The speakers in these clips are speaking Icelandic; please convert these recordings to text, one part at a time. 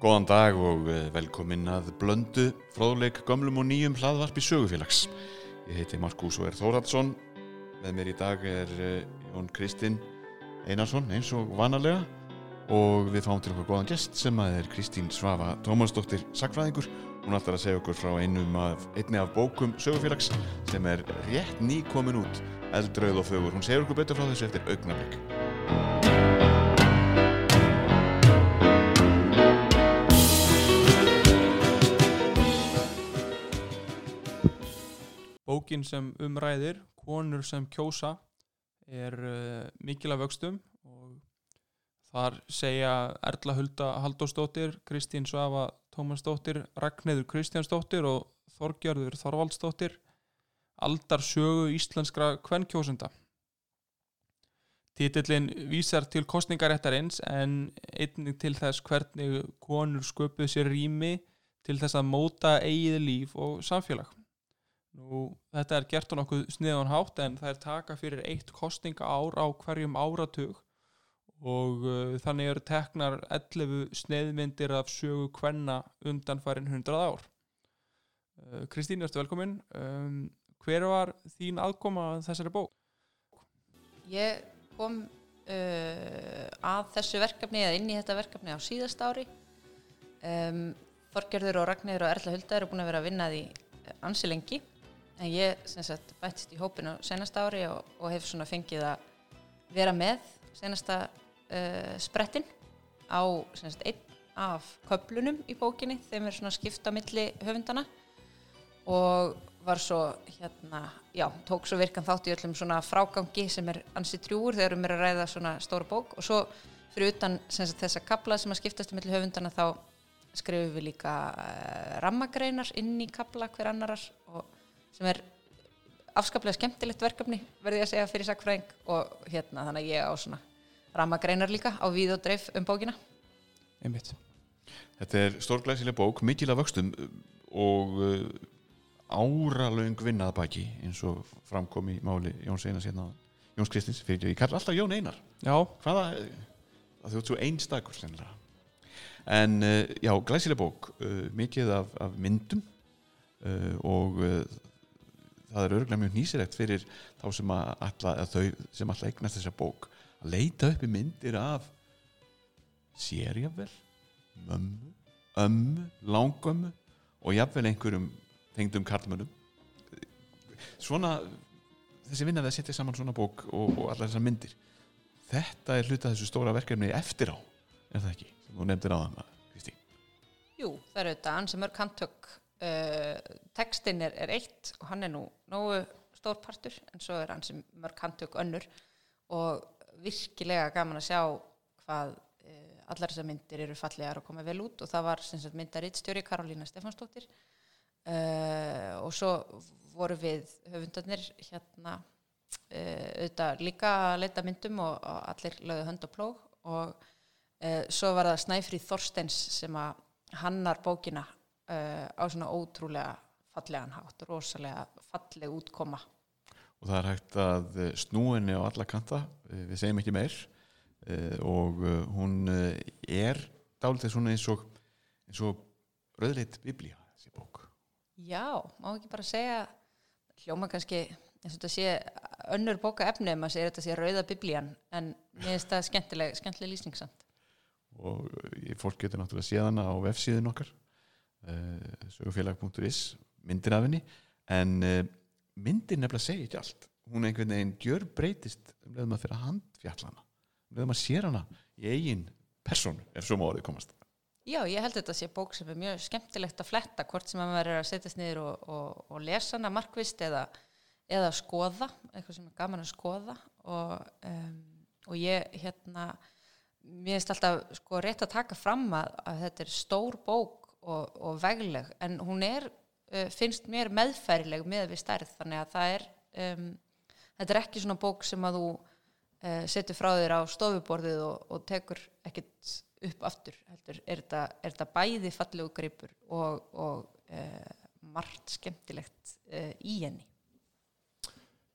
Góðan dag og eh, velkomin að blöndu fróðleik gömlum og nýjum hlaðvarpi sögufélags. Ég heiti Markus og er Þóraldsson. Með mér í dag er eh, Jón Kristinn Einarsson eins og vanalega og við fáum til okkur góðan gest sem að er Kristín Svafa Tómasdóttir Sakfræðingur. Hún ætlar að segja okkur frá af, einni af bókum sögufélags sem er rétt ný komin út, eldrauð og fögur. Hún segir okkur betur frá þessu eftir augnablik. Bókin sem umræðir, konur sem kjósa, er uh, mikil af vöxtum og þar segja Erla Hulda Haldósdóttir, Kristín Svafa Tómasdóttir, Ragnheður Kristjánsdóttir og Þorgjörður Þorvaldsdóttir aldar sögu íslenskra kvennkjósenda. Titillin vísar til kostningaréttarins en einnig til þess hvernig konur sköpuð sér rými til þess að móta eigið líf og samfélag. Nú, þetta er gert á nokkuð sniðan hátt en það er taka fyrir eitt kostninga ár á hverjum áratug og uh, þannig eru teknar 11 sneðmyndir af sögu kvenna undan farin 100 ár. Uh, Kristín, ertu velkomin. Um, hver var þín aðkoma að þessari bók? Ég kom uh, að þessu verkefni eða inn í þetta verkefni á síðast ári. Um, Þorgerður og Ragnir og Erla Hulda eru búin að vera að vinna því ansi lengi en ég sagt bættist í hópinu senasta ári og, og hef svona fengið að vera með senasta uh, sprettin á sagt einn af köplunum í bókinni þeim er svona skipt á milli höfundana og var svo hérna, já, tók svo virkan þátt í öllum svona frágangi sem er ansi drjúur þegar um er að ræða svona stóra bók. Og svo fyrir utan sagt, þessa kapla sem að skiptast um milli höfundana þá skrifum við líka uh, rammagreinar inn í kapla hver annarar og sem er afskaplega skemmtilegt verkefni verði ég að segja fyrir sakfræðing og hérna þannig að ég á svona rammagreinar líka á víð og dreif um bókina. Einmitt. Þetta er stórglæsileg bók, mikil af vöxtum og uh, áralöng vinnað baki eins og framkom í máli Jóns Einars hérna Jóns Kristins, fyrir ég kalla alltaf Jón Einar. Já, hvaða, það þú ert svo einstakur sennilega. En uh, já, glæsileg bók uh, mikið af, af myndum uh, og uh, það er örgulega mjög nýsilegt fyrir þá sem að alla, að þau sem alltaf eignast þessa bók að leita upp í myndir af sér jafnvel mömmu, ömmu, langömmu og jafnvel einhverjum tengdum karlmönnum. Svona þessi vinna við að setja saman svona bók og, og allar þessar myndir þetta er hluta þessu stóra verkefni eftir á, er það ekki sem þú nefndir á Kristi Jú, það eru þetta ansi mörg handtök uh, textin er, er eitt og hann er nú nógu stór partur en svo er ansi mörg handtök önnur. Og virkilega gaman að sjá hvað uh, allar þessar myndir eru fallegar og koma vel út. Og það var sem sagt myndarítstjóri Karolína Stefansdóttir uh, og svo voru við höfundarnir hérna uh, auðvitað líka að leita myndum og, og allir lögðu hönd og plóg. Og svo var það Snæfríð Þorsteins sem að hannar bókina uh, á svona ótrúlega fallegan hátt, rosalega falleg útkoma. Og það er hægt að eh, snúa henni á alla kanta eh, við segjum ekki meir. Eh, og hún er dálítið svona eins og eins og rauðleitt biblía þessi bók. Já, má ekki bara segja hljóma kannski eins og þetta sé önnur bóka efni maður segir þetta sé rauða biblían en mér finnst það skemmtileg, skemmtileg lýsningssamt og fólk getur náttúrulega séð hana á vefsíðun okkar. uh, sögufélag.is myndir af henni. En uh, myndir nefnilega segja ekki allt. Hún einhvern veginn gjör breytist um leiðum að fyrir að handfjallana um leiðum að sér hana í eigin persónu ef svo má orðið komast Já, ég held þetta sé bók sem er mjög skemmtilegt að fletta hvort sem að maður er að setjast niður og, og, og lesa hana markvist eða, eða skoða, eitthvað sem er gaman að skoða. Og, um, og ég hérna mér finnst alltaf sko rétt að taka fram að, að þetta er stór bók og, og vegleg en hún er uh, finnst mér meðfærileg með við stærð þannig að það er um, þetta er ekki svona bók sem að þú uh, setur frá þér á stofuborðið og, og tekur ekkit upp aftur heldur, er þetta, er þetta bæði fallegu greipur og, og uh, margt skemmtilegt uh, í henni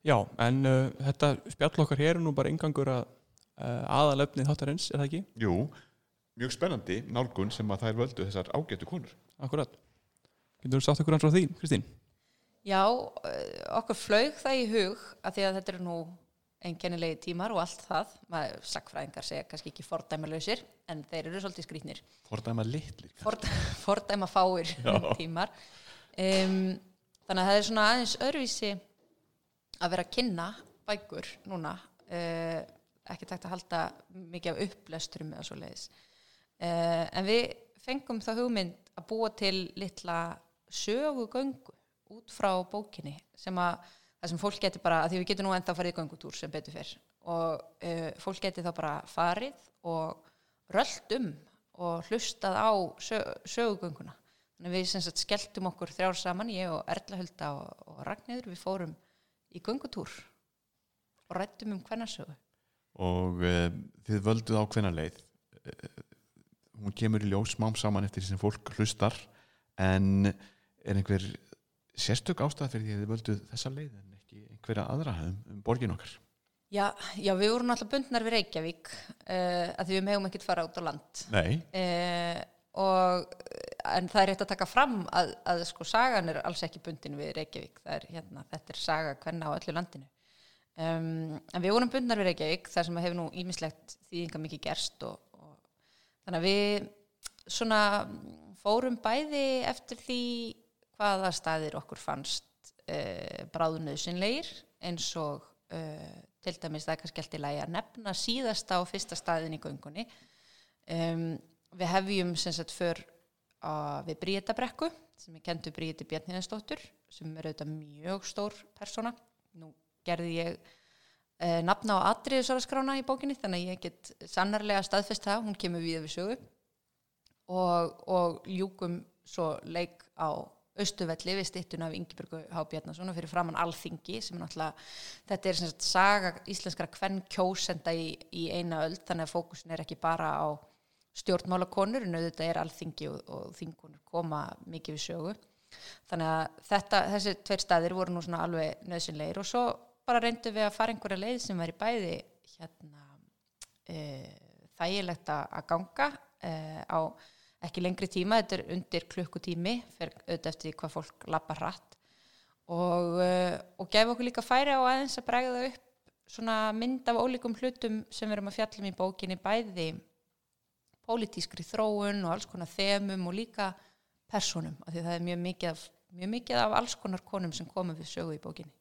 Já, en uh, þetta spjall okkar hér er nú bara ingangur að uh, aðalöfnið þáttarins, er það ekki? Jú, mjög spennandi nálgun sem að þær völdu þessar ágætu konur. Akkurat. Getur þú sagt okkur hans frá því, Kristín? Já, eh, okkur flaug það í hug að því að þetta eru nú einkennilegi tímar og allt það. Maður sakfræðingar segja kannski ekki fordæmalösir en þeir eru svolítið skrýtnir. Fordæma litlir Ford, fordæma fáir Já. tímar. Um, þannig að það er svona aðeins öðruvísi að vera að kynna bækur núna uh, ekki takt að halda mikið af upplesturum eða svo leiðis uh, en við fengum það hugmynd að búa til litla sögugöngu út frá bókinni sem að það sem fólk getur bara, því við getum nú ennþá farið göngutúr sem betur fyrr. Og uh, fólk getur þá bara farið og rölt um og hlustað á sög, sögugönguna. Þannig að við sem sagt skelltum okkur þrjár saman, ég og Erla Hulda og, og Ragnhildur, við fórum í göngutúr og rættum um hvernasögu og uh, þið völduð ákveðna leið? Uh, hún kemur í ljós smám saman eftir því sem fólk hlustar en er einhver sérstök ástæð fyrir því að þið völduð þessa leið en ekki einhverja aðra um, um borgin okkar? Já, já, við vorum alltaf bundnar við Reykjavík uh, að því við megum ekkert fara út á land. Nei, uh, og en það er rétt að taka fram að, að sko sagan er alls ekki bundin við Reykjavík. Er hérna, þetta er saga hvenna á öllu landinu. Um, en við vorum bundnar við Reykjavík þar sem hefur nú ímislegt þýðinga mikið gerst og þannig að við svona fórum bæði eftir því hvaða staðir okkur fannst uh, bráðunauðsynleir eins og uh, til dæmis það er kannski alltaf í lagi að nefna síðasta og fyrsta staðin í göngunni. Um, við hefjum sem sagt för á, við Bríetabrekku sem er kentu Bríeti Bjarniðansdóttur sem er auðvitað mjög stór persóna. Nú gerði ég uh, nafna á atriðsaraskrána í bókinni þannig að ég get sannarlega staðfest það hún kemur við við sögu. Og, og ljúkum svo leik á Östuvelli við stittun af Ingeborgu H. Bjarnason og fyrir framann Alþingi sem er náttúrulega, þetta er sem sagt saga íslenskara hvern kjósenda í, í eina öld þannig að fókusin er ekki bara á stjórnmálakonur en auðvitað er Alþingi og, og þingunur koma mikið við sögu. Þannig að þetta, þessi tveir staðir voru nú svona alveg nöðsynleir og svo bara reyndum við að fara einhverja leið sem væri bæði hérna e, þægilegt að ganga e, á ekki lengri tíma, þetta er undir klukkutími fyrir auðvitað eftir hvað fólk lappa hratt og, uh, og gef okkur líka færi á aðeins að bregða upp svona mynd af ólíkum hlutum sem við erum að fjallum í bókinni bæði pólitískri þróun og alls konar þemum og líka personum, af því það er mjög mikið af, mjög mikið af alls konar konum sem komum við sögu í bókinni.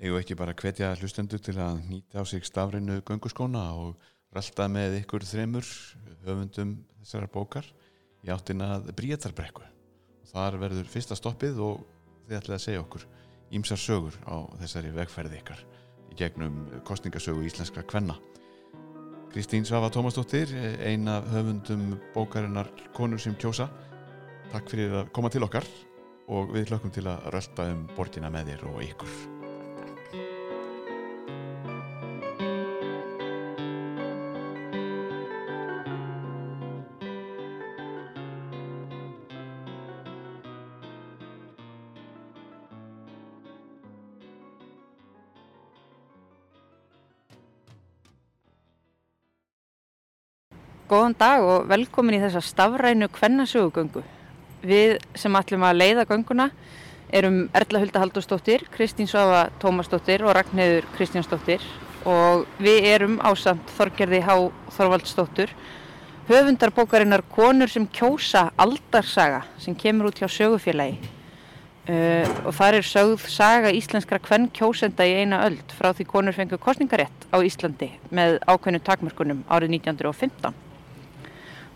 Eigum ekki bara að hvetja hlustendur til að nýta á sig stafrinu gönguskóna og rölda með ykkur þremur höfundum þessara bókar í áttina Bríetarbrekku og þar verður fyrsta stoppið og þið ætlaði að segja okkur ímsar sögur á þessari vegferði ykkar í gegnum kostningasögu íslenskra kvenna. Kristín Svafa Tómasdóttir ein af höfundum bókarinnar Konur sem kjósa. Takk fyrir að koma til okkar og við hlökkum til að rölda um borgina með þér og ykkur Góðan dag og velkomin í þessa stafrænu kvennasögugöngu. Við sem ætlum að leiða gönguna erum Erla Hulda Halldórsdóttir, Kristín Svafa Tómasdóttir og Ragnhildur Kristjánsdóttir. Og við erum ásamt Þorgerði Há Þorvaldsdóttur höfundar bókarinnar Konur sem kjósa aldarsaga sem kemur út hjá sögufélagi. Uh, og þar er sögð saga íslenskra kvenn kjósenda í eina öld frá því konur fengur kostningarétt á Íslandi með ákveðnu takmörkunum árið 1915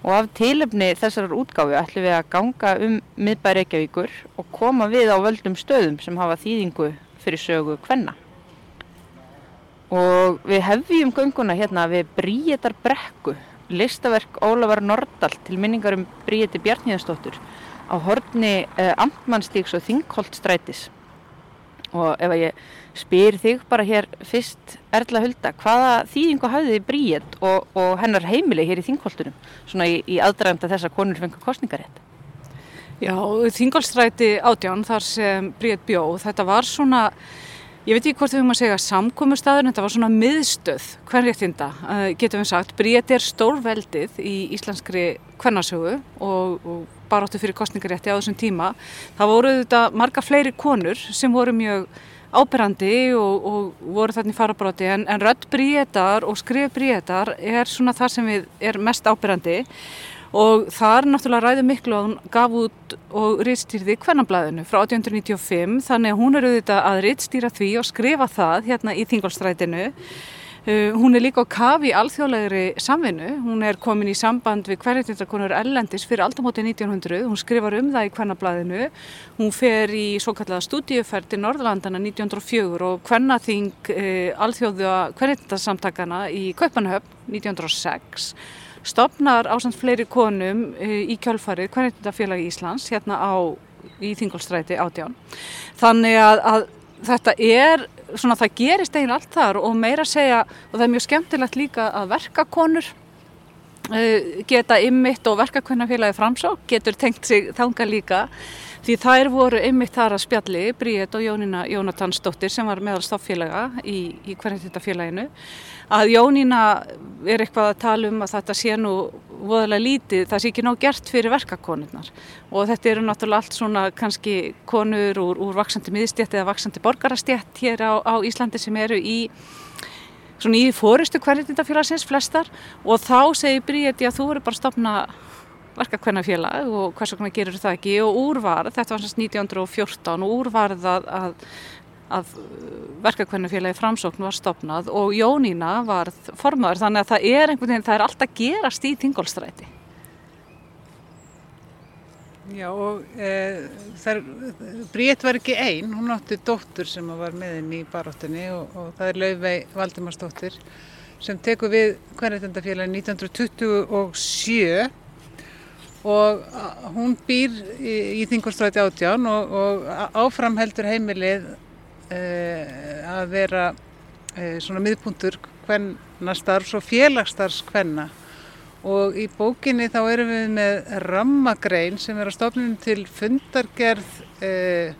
og af tilefni þessarar útgáfi ætlum við að ganga um miðbæri Reykjavíkur og koma við á völdum stöðum sem hafa þýðingu fyrir sögu kvenna. Og við hefjum gönguna hérna við Bríetar brekku, listaverk Ólafar Nordal til minningar um Bríeti Bjarníðansdóttur á horni eh, Amtmannstíks og Þingholtstrætis. Og ef ég spyr þig bara hér fyrst Erla Hulda, hvaða þýðingu hafði þið Bríet og, og hennar heimili hér í Þingholtunum, svona í, í aðdraganda þess að konur fengur kostningarétt? Já, Þingolstræti átján þar sem Bríet bjó, þetta var svona ég veit ekki hvort við höfum að segja samkomustæður, þetta var svona miðstöð hvernréttinda, uh, getum við sagt Bríeti er stórveldið í íslenskri hvernasögu og, og baráttu fyrir kostningarétti á þessum tíma. Það voru þetta marga fleiri konur sem voru mjög ábyrrandi og, og voru þarna í farabróti en, en rödd Bríetar og skrif Bríetar er svona það sem við er mest ábyrrandi og það er náttúrulega ræðið miklu að hún gaf út og rittstýrði kvennablaðinu frá 1895 þannig að hún er auðvitað að rittstýra því og skrifa það hérna í Þingolstrætinu. Uh, hún er líka á kafi í alþjóðlegri samvinnu, hún er komin í samband við hverjartindarkonur Ellendis fyrir aldamóti 1900, hún skrifar um það í kvennablaðinu, hún fer í svo kallaða stúdíuferð til Norðlandana 1904 og kvennaþing uh, alþjóðu hverjartindarsamtakana í Kaupanöfn 1906 stopnar ásand fleiri konum eh, í kjálfarið Kvennitindafélagi Íslands hérna á í Þingolstræti átján. Þannig að, að þetta er svona það gerist eiginlega allt þar og meira segja og það er mjög skemmtilegt líka að verkakonur uh, geta ymmitt og verkakvennafélagi framsá getur tengt sig þanga líka því þær voru ymmitt þar að spjalli Bríett og Jónina Jónatansdóttir sem var meðal stoffélaga í, í Kvennitindafélaginu að Jónína er eitthvað að tala um að þetta sé nú voðalega lítið, það sé ekki ná gert fyrir verkakonurnar. Og þetta eru náttúrulega allt svona kannski konur úr, úr vaksandi miðstjætt eða vaksandi borgarastjætt hér á, á Íslandi sem eru í svona í fóristu hverjitindafélagsins flestar. Og þá segir Bríði að þú eru bara að stopna verkakvennafélag og hvers vegna gerur það ekki? Og úrvarð, þetta var semst 1914 og úrvarð að, að að verkakvennufélagi framsókn var stopnað og Jónína var formadur þannig að það er einhvern veginn, það er alltaf gerast í þingolstræti. Já og e, þar, Bríett var ekki einn, hún átti dóttur sem var með henni í baróttinni og, og það er Laufvei Valdimarsdóttir sem tekur við hverjættendafélagi 1927 og hún býr í, í Þingolstræti átján og, og áfram heldur heimilið Eh, að vera eh, svona miðpuntur hvernastarfs og félagsstarfs hvenna og í bókinni þá erum við með rammagrein sem er á stofnunum til fundargerð eh,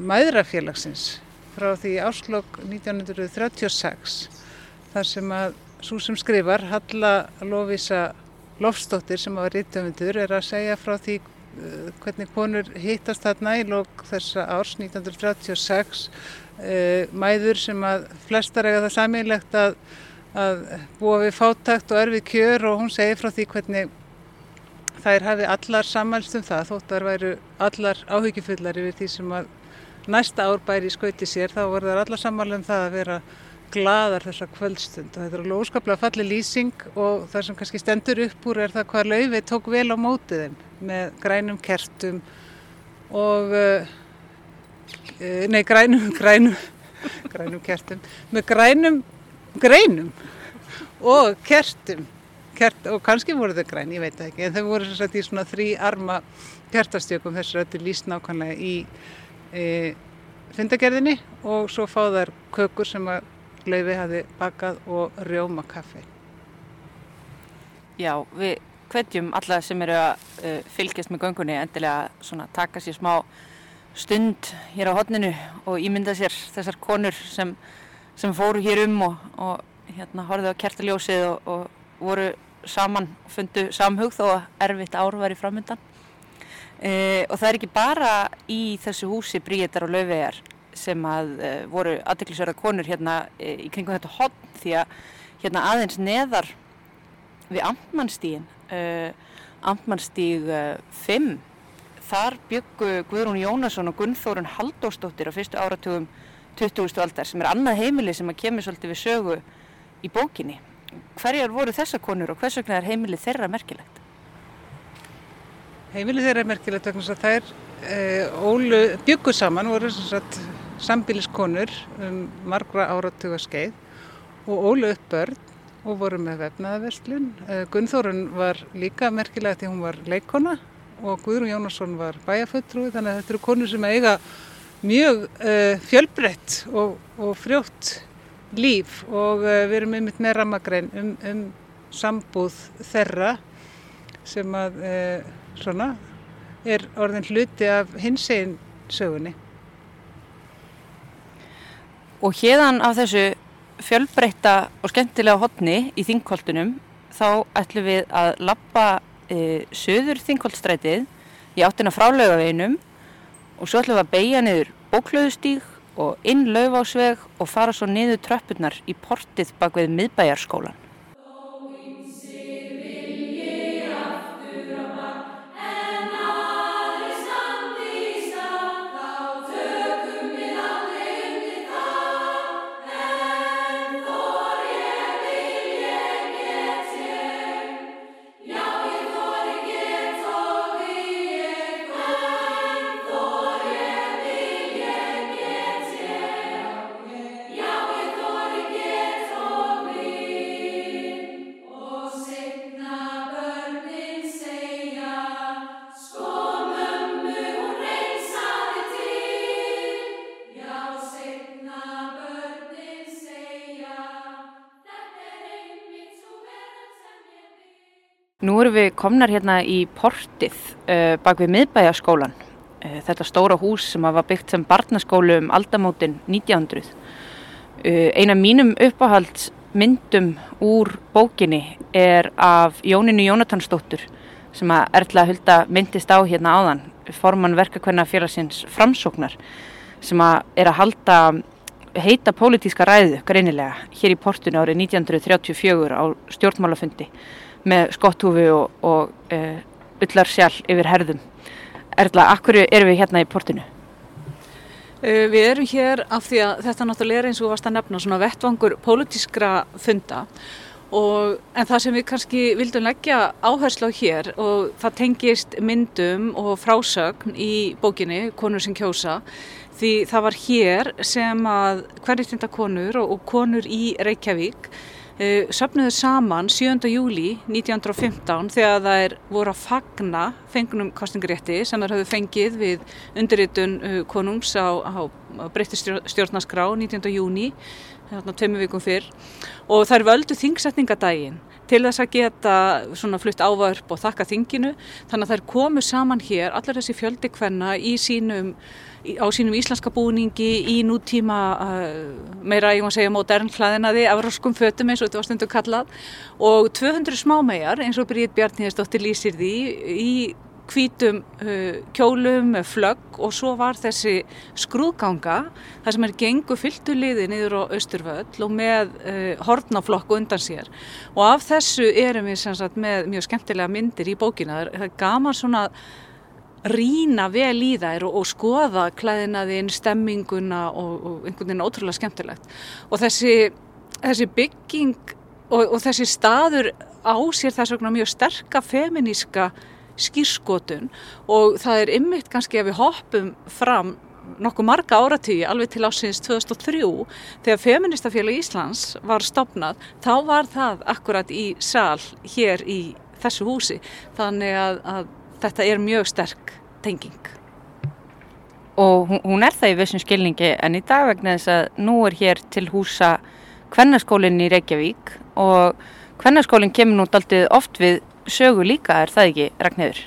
mæðrafélagsins frá því áslokk 1936 þar sem að svo sem skrifar Halla Lóvísa Lofsdóttir sem var rítöfundur er að segja frá því Eh, hvernig konur hittast þarna í lók þessa árs 1936 eh, mæður sem að flestar eiga það samílegt að, að búa við fátakt og erfið kjör og hún segir frá því hvernig þær hafi allar sammælst um það. Þótt þar væru allar áhugifullar yfir því sem að næsta ár bæri í skauti sér þá voru þar allar sammæl um það að vera gladar þessa kvöldstund og þetta er alveg óskaplega falli lýsing og það sem kannski stendur upp úr er það hvað laufi tók vel á mótið þeim með grænum kertum og uh, nei grænum grænum, grænum kertum með grænum greinum og kertum Kert, og kannski voru þau græn, ég veit ekki en þau voru svo í svona þrý arma kertastjökum þessu öllu líst nákvæmlega í e, fundagerðinni og svo fá þær kökur sem að Leifi hafi bakað og rjóma kaffi. Já, við hvetjum alla sem eru að uh, fylgjast með göngunni endilega svona taka sér smá stund hér á hodninu og ímynda sér þessar konur sem, sem fóru hér um og, og hérna horfið á kertaljósið og, og voru saman, fundu samhug þó að erfitt ár var í framöndan. Uh, og það er ekki bara í þessu húsi Bríetar og Lauvegar sem að uh, voru aðdeklisverða konur hérna uh, í kringum þetta hodn því að hérna aðeins neðar við Amtmannstígin eh, Amtmannstíg 5 þar byggu Guðrún Jónasson og Gunnþórun Haldóstóttir á fyrstu áratugum 20. aldar sem er annað heimili sem að kemur svolítið við sögu í bókinni hverjar voru þessa konur og hvers vegna er heimili þeirra merkilegt? Heimili þeirra er merkilegt vegna þess að þær e, byggu saman voru sagt, sambíliskonur um margra áratuga skeið og ólu upp börn og voru með vefnaðaverslun. Eh, Gunnþórun var líka merkilega því hún var leikona og Guðrún Jónasson var bæjaföldrúi þannig að þetta eru konur sem eiga mjög uh, fjölbreytt og, og frjótt líf og uh, við erum einmitt með ramagrein um, um sambúð þeirra sem að uh, svona, er orðin hluti af hins einn sögunni. Og hérðan af þessu fjölbreytta og skemmtilega hotni í þingkoltunum þá ætlum við að lappa e, söður þingkoltstrætið í áttina frá laugaveginum og svo ætlum við að beigja niður bóklöðustíg og inn laufásveg og fara svo niður tröppurnar í portið bak við miðbæjarskólan. Nú erum við komnar hérna í portið uh, bak við miðbæjaskólan. Uh, þetta stóra hús sem var byggt sem barnaskólu um aldamótin 1900. Uh, eina mínum uppáhaldsmyndum úr bókinni er af Jóninu Jónatansdóttur sem að Erla Hulda myndist á hérna áðan, forman verkakvenna félagsins framsóknar sem að er að halda heita pólitíska ræðu greinilega hér í portinu árið 1934 á stjórnmálafundi með skotthúfi og, og uh, ullar sjálf yfir herðum. Erla, akkur erum við hérna í portinu? Uh, við erum hér af því að þetta náttúrulega er eins og varst að nefna svona vettvangur pólitískra funda og, en það sem við kannski vildum leggja áherslu á hér og það tengist myndum og frásögn í bókinni Konur sem kjósa því það var hér sem að hverjittinda konur og, og konur í Reykjavík Uh, söfnuðu saman 7. júli 1915 þegar er voru að fagna fengunum kostningarétti sem þær hafðu fengið við undirritun uh, konungs á, á breytti stjórnaskrá 19. júni þarna tveimu vikum fyrr og þær völdu þingsetningadaginn til þess að geta svona flutt ávörp og þakka þinginu þannig að þær komu saman hér allar þessi fjöldi hvenna í sínum á sínum íslenska búningi í nútíma uh, meira, ég má segja, modern hlaðinaði af roskum fötum eins og þetta var stundu kallað og 200 smámegar eins og Bríð Bjarníðastóttir lýsir því í hvítum uh, kjólum með flögg og svo var þessi skrúðganga þar sem er gengu fylltu liði niður á Östurvöll og með uh, hortnaflokku undan sér. Og af þessu erum við sagt, með mjög skemmtilega myndir í bókina. Það er gaman svona rína vel í þær og, og skoða klæðinaðinn, stemminguna og, og einhvern veginn ótrúlega skemmtilegt. Og þessi, þessi bygging og, og þessi staður á sér þess vegna mjög sterka feminíska skýrskotun og það er ymmit kannski að við hoppum fram nokkuð marga áratígi alveg til ásins 2003 þegar Feministafélag Íslands var stopnað þá var það akkurat í sal hér í þessu húsi þannig að, að þetta er mjög sterk tenging. Og hún er það í vissum skilningi en í dag vegna þess að nú er hér til húsa Kvennaskólinn í Reykjavík og Kvennaskólinn kemur nút alltaf oft við sögu líka, er það ekki Ragnhildur?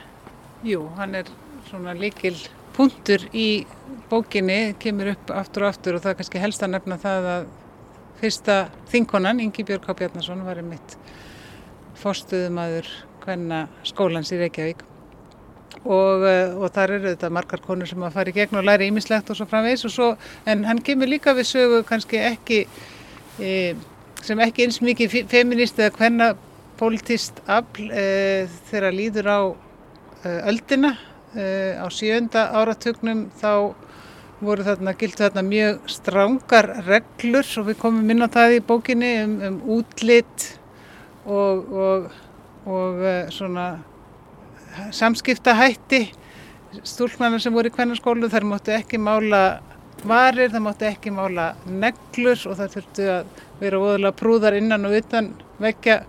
Jú, hann er svona líkil punktur í bókinni, kemur upp aftur og aftur og það er kannski helst að nefna það að fyrsta þinkonan, Ingi Björg K. Bjarnason, var einmitt fórstuðumadur Kvennaskólans í Reykjavík og, eh, og þar eru þetta margar konur sem að fara í gegn og læra ímislegt og svo framvegs og svo, en hann kemur líka við sögu kannski ekki e, sem ekki eins mikið feminist eða hvenna politist afl e, þegar líður á e, öldina á sjönda áratugnum þá voru þarna, gildi þarna mjög strángar reglur og við komum inn á það í bókinni um, um útlitt og, og, og svona samskiptahætti stúlmannar sem voru í kvennarskólu þar máttu ekki mála varir, það máttu ekki mála neglur og það þurftu að vera óðurlega prúðar innan og utan vekja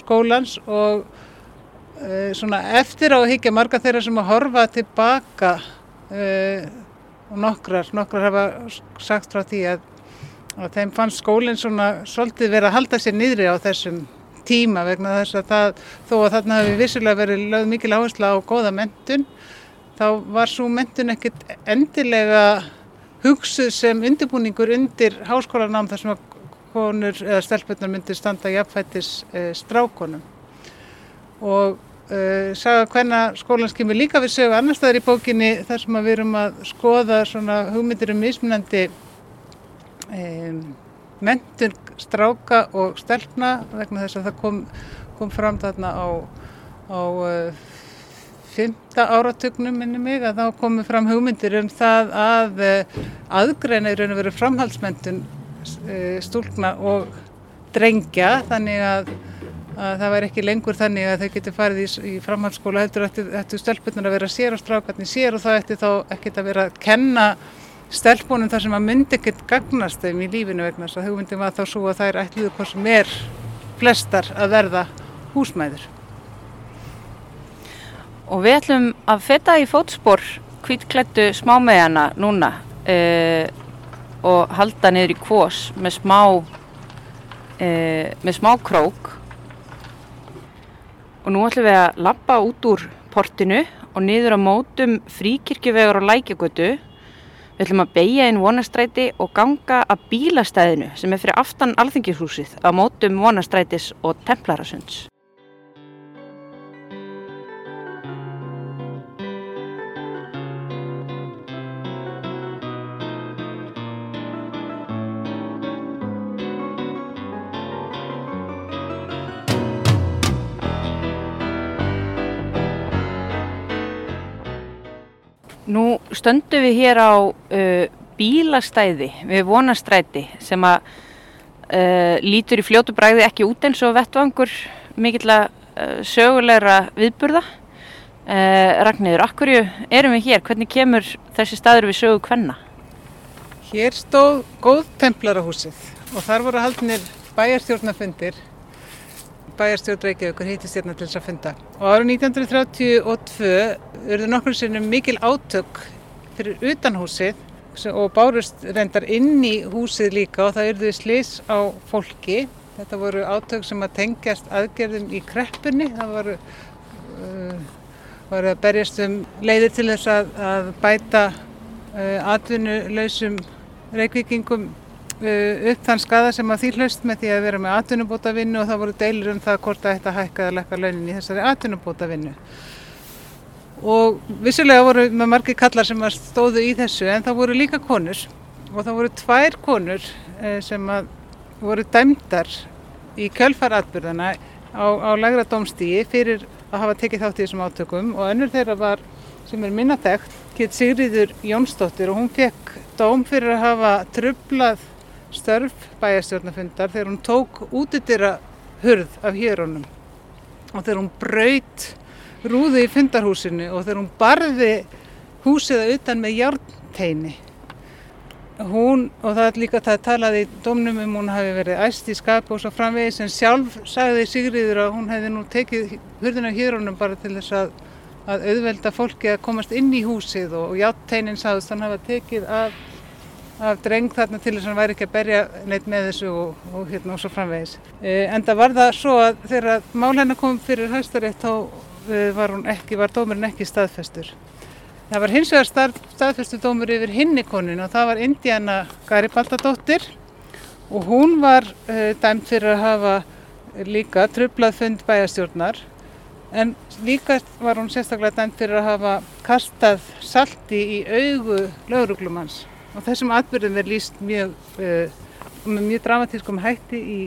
skólans og uh, svona eftir á að higgja marga þeirra sem að horfa tilbaka uh, og nokkrar, nokkrar hafa sagt frá því að, að þeim fannst skólinn svona svolítið verið að halda sér niðri á þessum tíma vegna þess að það, þó að þarna hefur vissulega verið lögð mikil áherslu á góða mentun, þá var svo mentun ekkert endilega hugsuð sem undirbúningur undir háskólanám þar sem að konur eða stelpunar myndir standa jafnfættis uh, strákonum og uh, saga hvenna skólan skimur líka við sögu annar staðar í bókinni þar sem við erum að skoða svona hugmyndir um mismunandi um, mentun stráka og stelpna vegna þess að það kom, kom fram þarna á, á fymta áratugnum minni mig að þá komu fram hugmyndir um það að aðgreina í raun og veru framhaldsmentun stúlna og drengja þannig að, að það væri ekki lengur þannig að þau geti farið í, í framhaldsskóla heldur ættu stelpunar að vera sér og strákarnir sér og það ætti þá ekkert að vera að kenna stelpunum þar sem að myndi ekkert gagnast þeim í lífinu vegna þess að hugmyndin var þá svo að þær ætluðu hvað sem er flestar að verða húsmæður. Og við ætlum að feta í fótspor kvítklættu smámegjana núna uh, og halda niður í kvós með smá, uh, með smá krók. Og nú ætlum við að lappa út úr portinu og niður á mótum fríkirkjuvegur og lækjagötu Við ætlum að beigja inn vonastræti og ganga að bílastæðinu sem er fyrir aftan alþingishúsið á mótum vonastrætis og templarasuns. Stöndum við hér á uh, bílastæði við vonastræti sem að uh, lítur í fljótu bræði ekki út eins og vettvangur mikill að uh, sögulegra viðburða. Uh, Ragnhildur, akkurju erum við hér? Hvernig kemur þessi staður við sögu hvenna? Hér stóð góð templarahúsið og þar voru haldnir bæjarstjórnafundir bæjarstjórn Reykjavíkur hittist hérna til þess að funda. Og árið 1932 urðu nokkur sinnum mikil átök fyrir utanhúsið og bárust reyndar inn í húsið líka og það urðu slis á fólki. Þetta voru átök sem að tengjast aðgerðum í kreppunni. Það voru, uh, voru að berjast um leiðir til þess að, að bæta uh, atvinnulausum reykvíkingum Uh, upp þann skada sem að því hlaust með því að vera með atvinnubóta vinnu og það voru deilur um það hvort að hækka eða lekka launin í þessari atvinnubóta vinnu. Og vissulega voru með margi kallar sem stóðu í þessu en það voru líka konur. Og það voru tvær konur uh, sem voru dæmdar í kjölfaratbyrðana á, á lagra domstígi fyrir að hafa tekið þátt í þessum átökum. Og önnur þeirra var sem er minnaþekkt, Kitt Sigriður Jónsdóttir. Og hún fekk dóm fyrir að hafa trublað störf bæjarstjórnafundar þegar hún tók útidýra hurð af héronum og þegar hún braut rúði í fundarhúsinu og þegar hún barði húsið utan með hjárnteini hún, og það er líka það talaði í domnum um hún hafi verið æst í skap og svo framvegis en sjálf sagði Sigriður að hún hefði nú tekið hurðina héronum bara til þess að, að auðvelda fólki að komast inn í húsið og, og hjárnteinin sagðist hann hafa tekið af af dreng þarna til þess að hann væri ekki að berja neitt með þessu og, og hérna og svo framvegis. E, en það var það svo að þegar mál hennar kom fyrir hæstarétt þá var, ekki, var dómurinn ekki staðfestur. Það var hins vegar stað, staðfestu dómur yfir hinnikonin og það var Indiana Garibaldadóttir og hún var e, dæmt fyrir að hafa líka trublað fund bæjastjórnar en líka var hún sérstaklega dæmt fyrir að hafa kastað salti í augu lauruglumanns og þessum atbyrðum er líst mjög uh, með mjög dramatískum hætti í,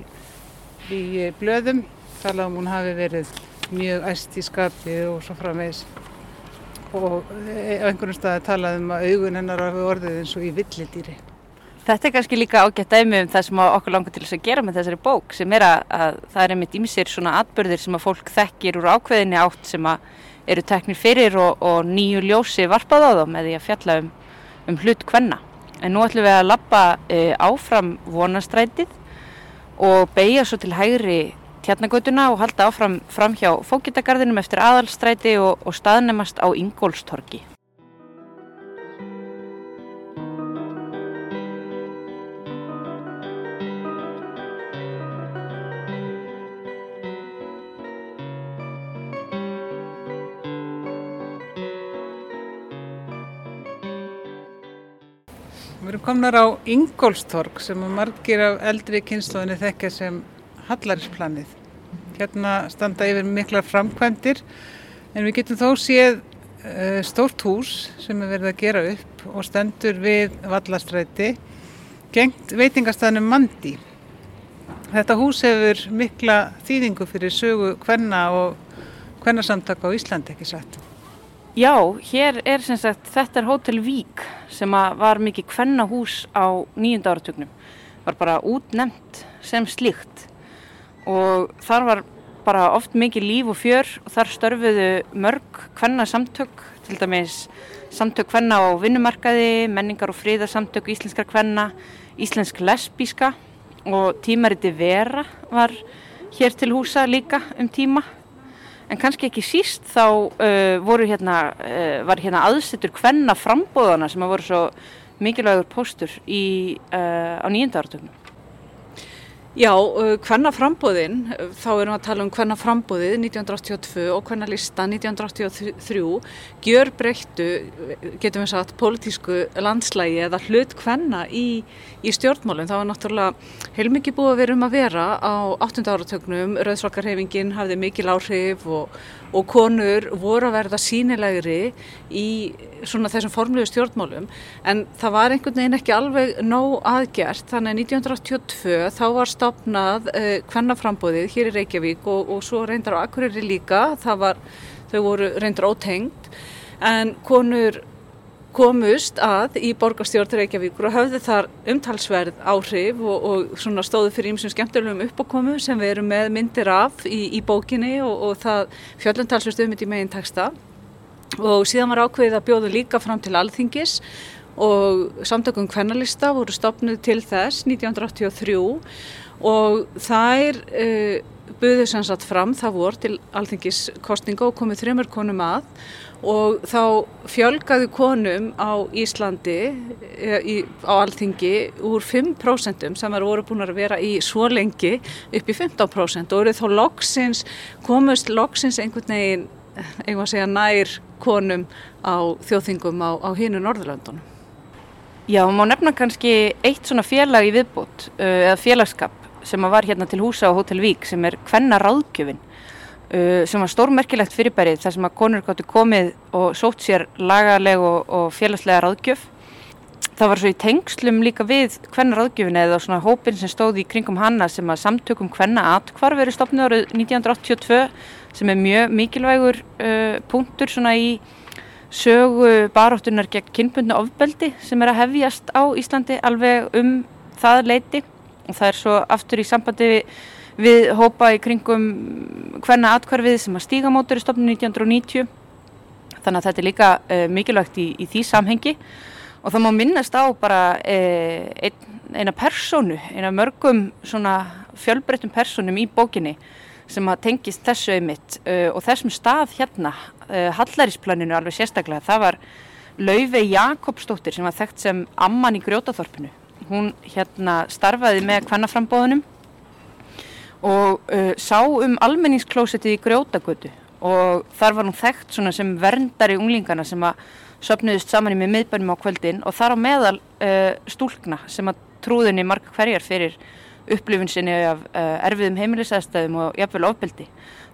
í blöðum. Talað um hún hafi verið mjög æst í skapi og svo framvegs og eh, á einhvern stað talað um að augun hennar hafi orðið eins og í villidýri. Þetta er kannski líka ágætt dæmi um það sem okkur langar til þess að gera með þessari bók sem er að, að það er einmitt ímsir svona atbyrðir sem að fólk þekkir úr ákveðinni átt sem að eru teknir fyrir og, og nýju ljósi varpað á þá með því að fjalla um, um hlut hvenna. En nú ætlum við að lappa e, áfram vonastrætið og beigja svo til hægri tjarnagötuna og halda áfram fram hjá fókitagarðinum eftir aðalstræti og, og staðnemast á Ingólstorki. Við erum komnar á Ingólstorg sem margir af eldri kynnslóðinni þekkja sem Hallarinsplanið. Hérna standa yfir miklar framkvæmdir en við getum þó séð uh, stórt hús sem er verið að gera upp og stendur við vallastræti gengt veitingastæðnum Mandi. Þetta hús hefur mikla þýðingu fyrir sögu hvenna og hvennarsamtaka á Íslandi ekki satt. Já, hér er sem sagt, þetta er Hotel Vík sem var mikið kvennahús á nýjunda áratugnum. Var bara útnemt sem slíkt og þar var bara oft mikið líf og fjör og þar störfuðu mörg kvennasamtök, til dæmis samtök kvenna á vinnumarkaði, menningar og fríðarsamtök íslenskar kvenna, íslensk lesbíska og tímariti Vera var hér til húsa líka um tíma en kannski ekki síst þá uh, voru hérna, uh, var hérna aðsettur hvenna frambóðana sem að voru svo mikilvægur póstur í, uh, á nýjönda áratögnum. Já, hvenna frambóðin, þá erum við að tala um hvenna frambóðið 1982 og hvenna lista 1983 gjör breyttu, getum við sagt, pólitísku landslægi eða hlut hvenna í, í stjórnmálum. Það var náttúrulega heilmikið búið að vera um að vera á 8. áratögnum, Rauðsvakarhefingin hafði mikil áhrif og, og konur voru að verða sínilegri í svona þessum formlegu stjórnmálum. En það var einhvern veginn ekki alveg nóg aðgjert þannig að 1982 þá var stopnað uh, kvennaframbóðið hér í Reykjavík og, og svo reyndar á Akureyri líka, var, þau voru reyndar ótengt en konur komust að í borgarstjórn Reykjavíkur og höfðu þar umtalsverð áhrif og, og stóðu fyrir ímsum skemmtilegum uppákomu sem við erum með myndir af í, í bókinni og, og það fjöllumtalsverð stöðmynd í megin texta og síðan var ákveðið að bjóðu líka fram til alþingis og samtökum kvennalista voru stopnuð til þess 1983 og þær uh, buðu sem sagt fram það voru til alþingiskostninga og komið þreymur konum að og þá fjölgaði konum á Íslandi e, í, á alþingi úr 5% sem eru voru búin að vera í svo lengi upp í 15% og eru þá loksins, komust loksins einhvern veginn, einhvern veginn segja nær konum á þjóðþingum á, á hínu Norðurlöndunum. Já, má nefna kannski eitt svona félag í viðbútt eða félagskap sem var hérna til húsa á Hotel Vík sem er Kvenna ráðgjöfinn Uh, sem var stórmerkilegt fyrirbærið þar sem að konur gáttu komið og sótt sér lagaleg og, og félagslega ráðgjöf. Það var svo í tengslum líka við hvenna ráðgjöfin eða svona hópin sem stóði í kringum hanna sem að samtökum hvenna atkvarf verið stopnið árið 1982 sem er mjög mikilvægur uh, punktur svona í sögu baróttunar gegn kynbundna ofbeldi sem er að hefjast á Íslandi alveg um það leiti og það er svo aftur í sambandi við við hópa í kringum hverna atkvarfið sem að stígamótur í stofnun 1990 þannig að þetta er líka uh, mikilvægt í, í því samhengi. Og það má minnast á bara uh, ein, eina personu, eina mörgum svona fjölbreyttum personum í bókinni sem að tengist þessu auðmitt uh, og þessum stað hérna Hallarísplaninu alveg sérstaklega, það var Lauve Jakobsdóttir sem var þekkt sem amman í grjótaþorpinu. Hún hérna starfaði með hvernaframbóðunum og uh, sá um almenningsklósettið í grjótagötu. Og þar var hún þekkt sem verndari unglingana sem að söpnuðist saman í með miðbænum á kvöldin. Og þar á meðal uh, stúlkna sem að trúðinni marga hverjar fyrir upplifin sinni af uh, erfiðum heimilisæðstæðum og jafnvel ofbeldi.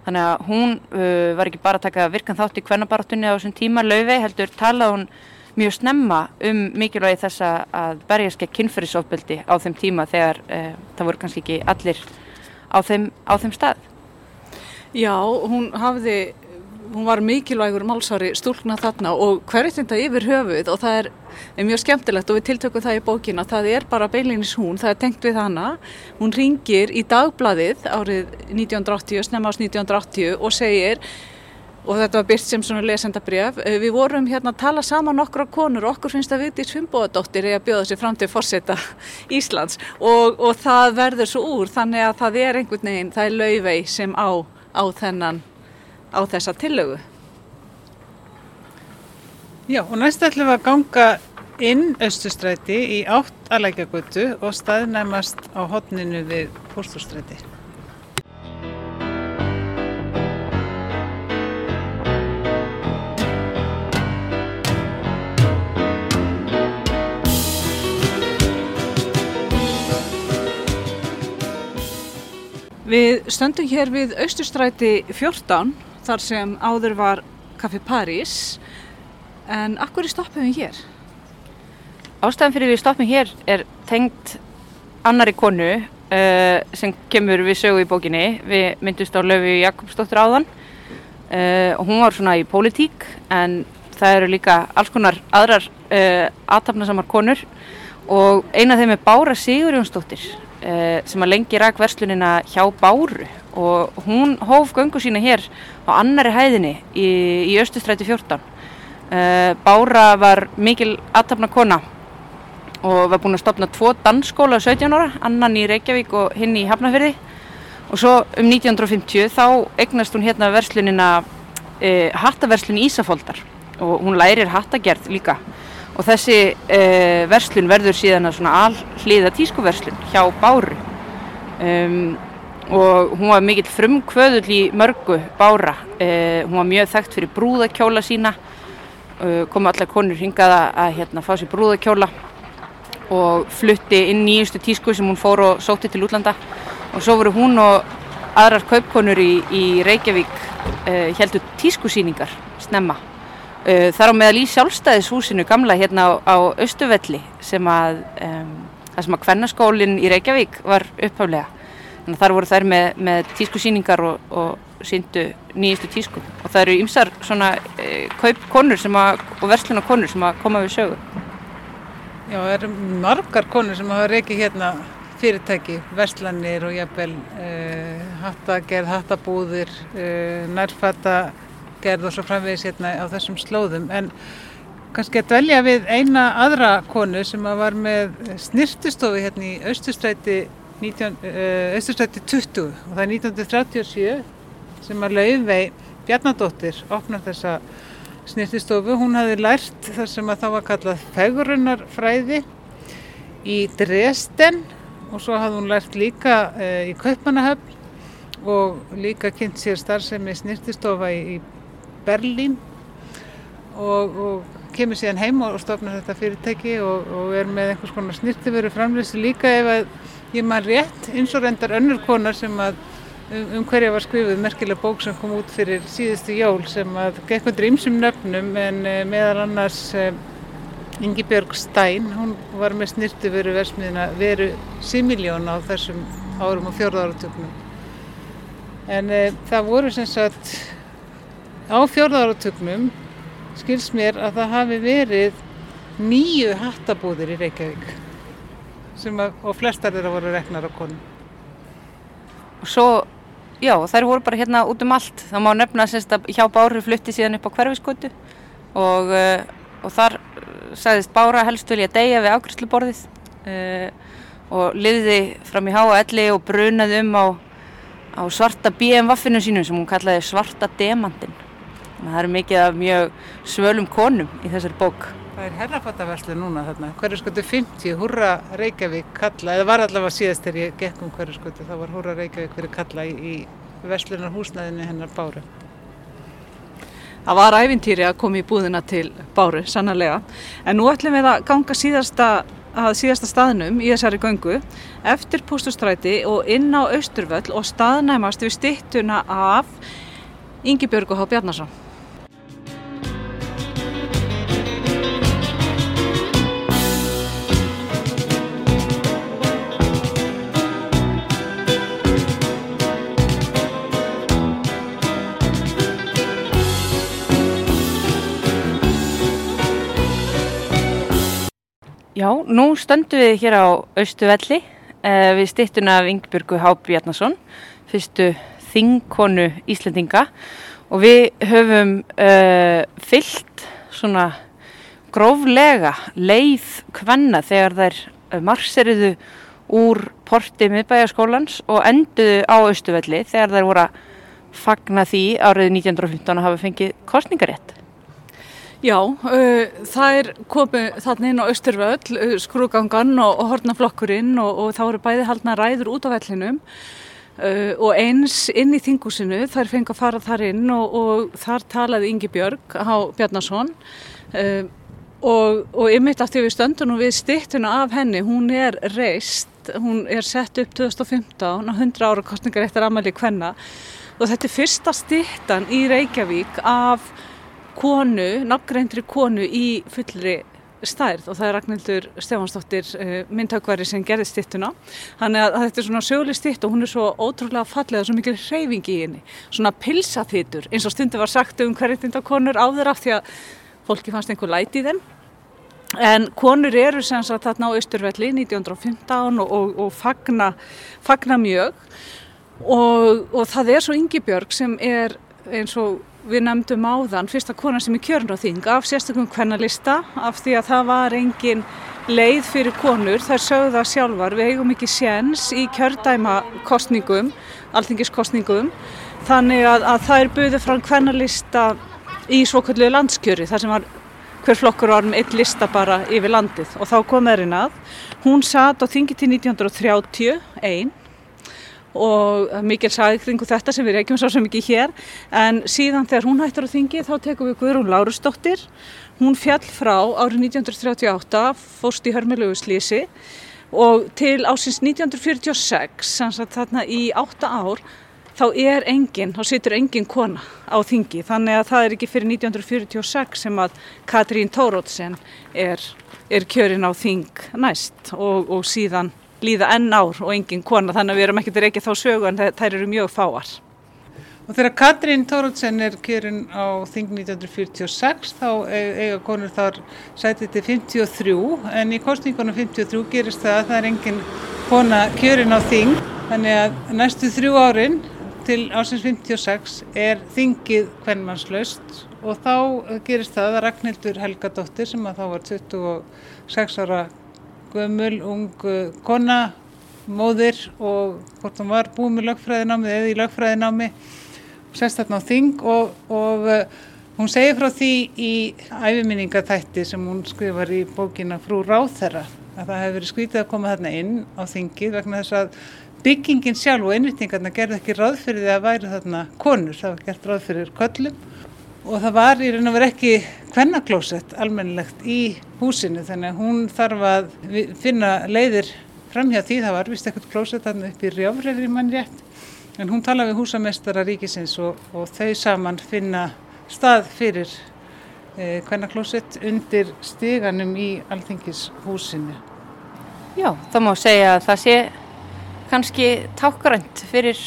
Þannig að hún uh, var ekki bara að taka virkan þátt í kvennabartunni á þessum tíma. Laufey heldur talað hún mjög snemma um mikilvægi þessa að berjaske kynferðisofbeldi á þeim tíma þegar uh, það voru kannski ekki allir á þeim, á þeim stað. Já, hún hafði, hún var mikilvægur málsari stúlna þarna og hverjum þetta yfir höfuð og það er, er mjög skemmtilegt og við tiltökum það í bókina, það er bara beilinis hún, það er tengt við hana, hún ringir í dagbladið árið 1980, snemma ás 1980 og segir og þetta var byrst sem svona lesendabrjöf. Eh, við vorum hérna að tala saman nokkra konur og okkur finnst að Vigdís Fimboðadóttir er að bjóða sér fram til fórseta Íslands og, og það verður svo úr þannig að það er einhvern veginn, það er lauvei sem á, á þennan, á þessa tillögu. Já og næst ætlum við að ganga inn Östustræti í átt aðlækjagötu og staðnæmast á hodninu við Póstustræti. Við stöndum hér við Austurstræti 14 þar sem áður var Café París en akkur er stoppum við hér? Ástæðan fyrir við stoppum hér er tengt annari konu uh, sem kemur við sögu í bókinni. Við myndust á löfu Jakobsdóttur áðan uh, og hún var svona í pólitík en það eru líka alls konar aðrar uh, aðtapnasamar konur og eina af þeim er Bára Sigurjónsdóttir uh, sem að lengi rak verslunina hjá Báru. Og hún hóf göngu sína hér á annari hæðinni í, í Östustræti 14. Uh, Bára var mikil aðtapna kona og var búin að stopna tvo dansskóla 17 ára, annan í Reykjavík og hinn í Hafnafjörði og svo um 1950 þá eignast hún hérna verslunina uh, hattaverslun Ísafóldar og hún lærir hattagerð líka og þessi uh, verslun verður síðan að allhliða tískuverslun hjá Báru. Um, og hún var mikill frumkvöðull í mörgu Bára. Uh, hún var mjög þekkt fyrir brúðakjóla sína. Uh, komu allar konur hingað að, hérna, fá sér brúðakjóla og flutti inn nýjustu tísku sem hún fór og sótti til útlanda. Og svo voru hún og aðrar kaupkonur í, í Reykjavík heldur tískusýningar snemma Uh, þar á meðal í sjálfstæðishúsinu gamla hérna á, á Östuvelli sem að um, það sem að kvennaskólinn í Reykjavík var upphaflega. Þannig að þar voru þær með, með tískusýningar og, og síndu nýjistu tísku. Og það eru ymsar svona uh, kaupkonur sem að, og verslunarkonur sem að koma við sögu. Já, það eru margar konur sem hafa reykið hérna fyrirtæki, verslanir og jafnvel uh, hattagerð, hattabúðir, nærfata gerð og svo framvegis hérna á þessum slóðum. En kannski að dvelja við eina aðra konu sem var með snirtustofi hérna í Östustræti 19, uh, Östustræti 20 og það er 1937 sem að Laufey Bjarnadóttir opnar þessa snirtustofu hún hafi lært þar sem að það var kallað fegurunarfræði í Dresden og svo hafði hún lært líka uh, í Kaupmannahöfn og líka kynnt sér starfsemi snirtistofa í Berlín og, og kemur síðan heim og stofnar þetta fyrirtæki og, og er með einhvers konar snirtiveru framleysi líka ef að ég maður rétt eins og reyndar önnur konar sem að um, um hverja var skrifuð merkilega bók sem kom út fyrir síðustu jól sem að gekk undir ymsum nöfnum en uh, meðal annars uh, Ingi Björg Stein, hún var með snirtiveru versmiðina veru Similjón á þessum árum og fjörða áratöknum en uh, það voru sem sagt á fjörðaratögnum skils mér að það hafi verið nýju hattabúðir í Reykjavík að, og flestar þeirra voru reknar á konum. og svo, já, þær voru bara hérna út um allt það má nefna semst að hjá Báru flutti síðan upp á hverfiskötu og, uh, og þar sagðist Bára helst vilja deyja við ákvæmsluborðið uh, og liði fram í háa elli og brunaði um á, á svarta BM-vaffinu sínum sem hún kallaði svarta demandin það eru mikið af mjög svölum konum í þessari bók Það er herrafattaverslu núna þarna, hverju skotu 50, Húrra Reykjavík kalla, eða var allavega síðast þegar ég gekk um hverju skotu, þá var Húrra Reykjavík fyrir kalla í, í verslunar húsnæðinu hennar Báru. Það var æfintýri að koma í búðina til Báru, sannarlega. En nú ætlum við að ganga síðasta, að síðasta staðnum í þessari göngu eftir Pústustræti og inn á Austurvöll og staðnæmast við stittuna af Ingi Björg og Há Bjarnarsson. Já, nú stöndum við hér á Austuvelli uh, við stittuna af Ingbjörgu Há Bjarnason, fyrstu þingkonu Íslendinga og við höfum uh, fyllt svona gróflega leið kvenna þegar þær uh, marseriðu úr porti miðbæjarskólans og enduðu á Austuvelli þegar þær voru að fagna því árið 1915 að hafa fengið kostningarétt. Já, uh, það er komið þarna inn á Östurvöll, uh, skrúgangan og, og hortnaflokkurinn og, og þá eru bæði haldna ræður út á vellinum. Uh, og eins inn í þingúsinu þær fengið að fara þar inn og, og þar talaði Ingi Björg á Bjarnason. Og, ymmit aftur við stöndunum við stittuna af henni, hún er reist hún er sett upp 2015 á 100 ára kostningaréttar amali kvenna. Og þetta er fyrsta stittan í Reykjavík af konu, nafngreindri konu í fullri stærð og það er Ragnhildur Stefansdóttir uh, myndtökvari sem gerði stittuna þannig að, þetta er svona sjöli stitt og hún er svo ótrúlega fallega, svo mikil hreyfingi í henni. Svona pilsaþýtur eins og stundu var sagt um hverjum konur áður af því að fólki fannst einhver læti í þeim. En konur eru sem sagt þarna á Östurvelli 1915 og, og, og fagna, fagna mjög. Og, og það er svo Ingi Björg sem er eins og við nefndum áðan fyrsta kona sem er kjörn á þing af sérstökum kvennalista af því að það var engin leið fyrir konur. Þær sögðu það sjálfar við eigum ekki séns í kjördæma kostningum, alþingiskostningum þannig að, að það er buðið frá kvennalista í svoköllu landskjöri þar sem var hver flokkur var með eitt lista bara yfir landið. Og þá kom þeirinn að hún satt á þingi til 1931 og mikil sagði kringu þetta sem við reykjum svo mikið hér. En síðan þegar hún hættur á þingi þá tekum við Guðrún Lárusdóttir. Hún fjall frá árið 1938 fóst í hörmulegu slísi og til ásins 1946 sanns að þarna í 8 ár þá er enginn, þá situr enginn kona á þingi. Þannig að það er ekki fyrir 1946 sem að Katrín Tórótsen er, er kjörin á þing næst og, og síðan líða enn ár og engin kona þannig að við erum ekkert ekki þá sögu en þær eru mjög fáar. Og þegar Katrín Tórótsen er kjörin á þing 1946 þá eiga konur þar sætið til 53 en í kostningunum 53 gerist það að það er engin kona kjörin á þing þannig að næstu þrjú árin til ásins 56 er þingið hvernmannslaust og þá gerist það að Ragnhildur Helgadóttir sem að þá var 26 ára gömul, ung kona, móðir og hvort hún var búið með lögfræðinámi eða í lögfræðinámi sest þarna á þing og, og uh, hún segir frá því í æfiminningatætti sem hún skrifar í bókina Frú Ráþerra að það hefur verið skvítið að koma þarna inn á þingið vegna þess að byggingin sjálf og innvitingarna gerði ekki ráð fyrir því að væri þarna konur, það var gert ráð fyrir köllum og það var í raun og verið ekki kvennaklósett almennilegt í húsinu þannig að hún þarf að finna leiðir fram hjá því. Það var vist ekkert klósett þarna upp í rjáfræðri mann rétt. En hún talaði við húsamestara ríkisins og, og þau saman finna stað fyrir eh, kvennaklósett undir stiganum í alþingishúsinu. Já, það má segja að það sé kannski tákgrænt fyrir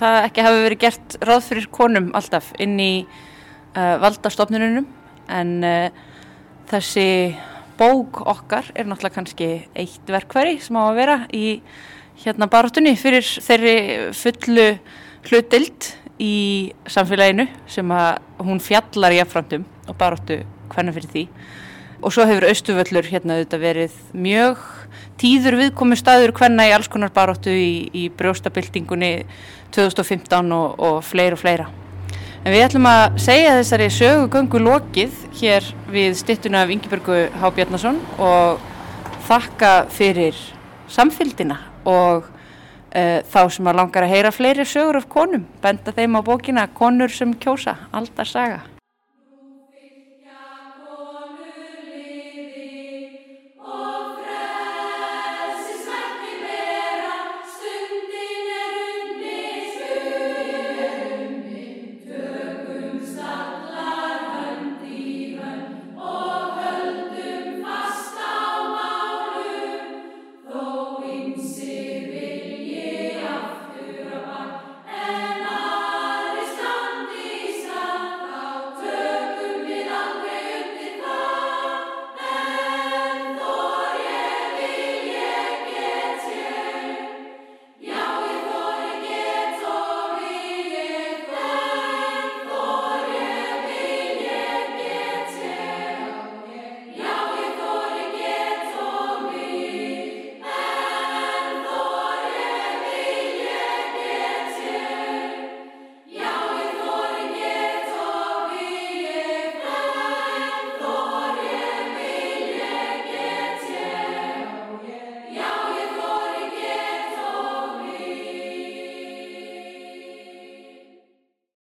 það ekki hafi verið gert ráð fyrir konum alltaf inn í uh, valdastofnununum en uh, þessi bók okkar er náttúrulega kannski eitt verkværi sem á að vera í hérna barátunni fyrir þeirri fullu hlutild í samfélaginu sem að hún fjallar í affrandum og barátu hvernig fyrir því. Og svo hefur Östuvöllur hérna auðvitað verið mjög tíður viðkomi staður hvernig í alls konar barátu í, í brjóstabildingunni 2015 og, og fleira og fleira En við ætlum að segja þessari sögugöngu lokið hér við stittuna af Ingeborgu H. Bjarnason og þakka fyrir samfylgdina og uh, þá sem að langar að heyra fleiri sögur af konum, benda þeim á bókina Konur sem kjósa, aldar saga.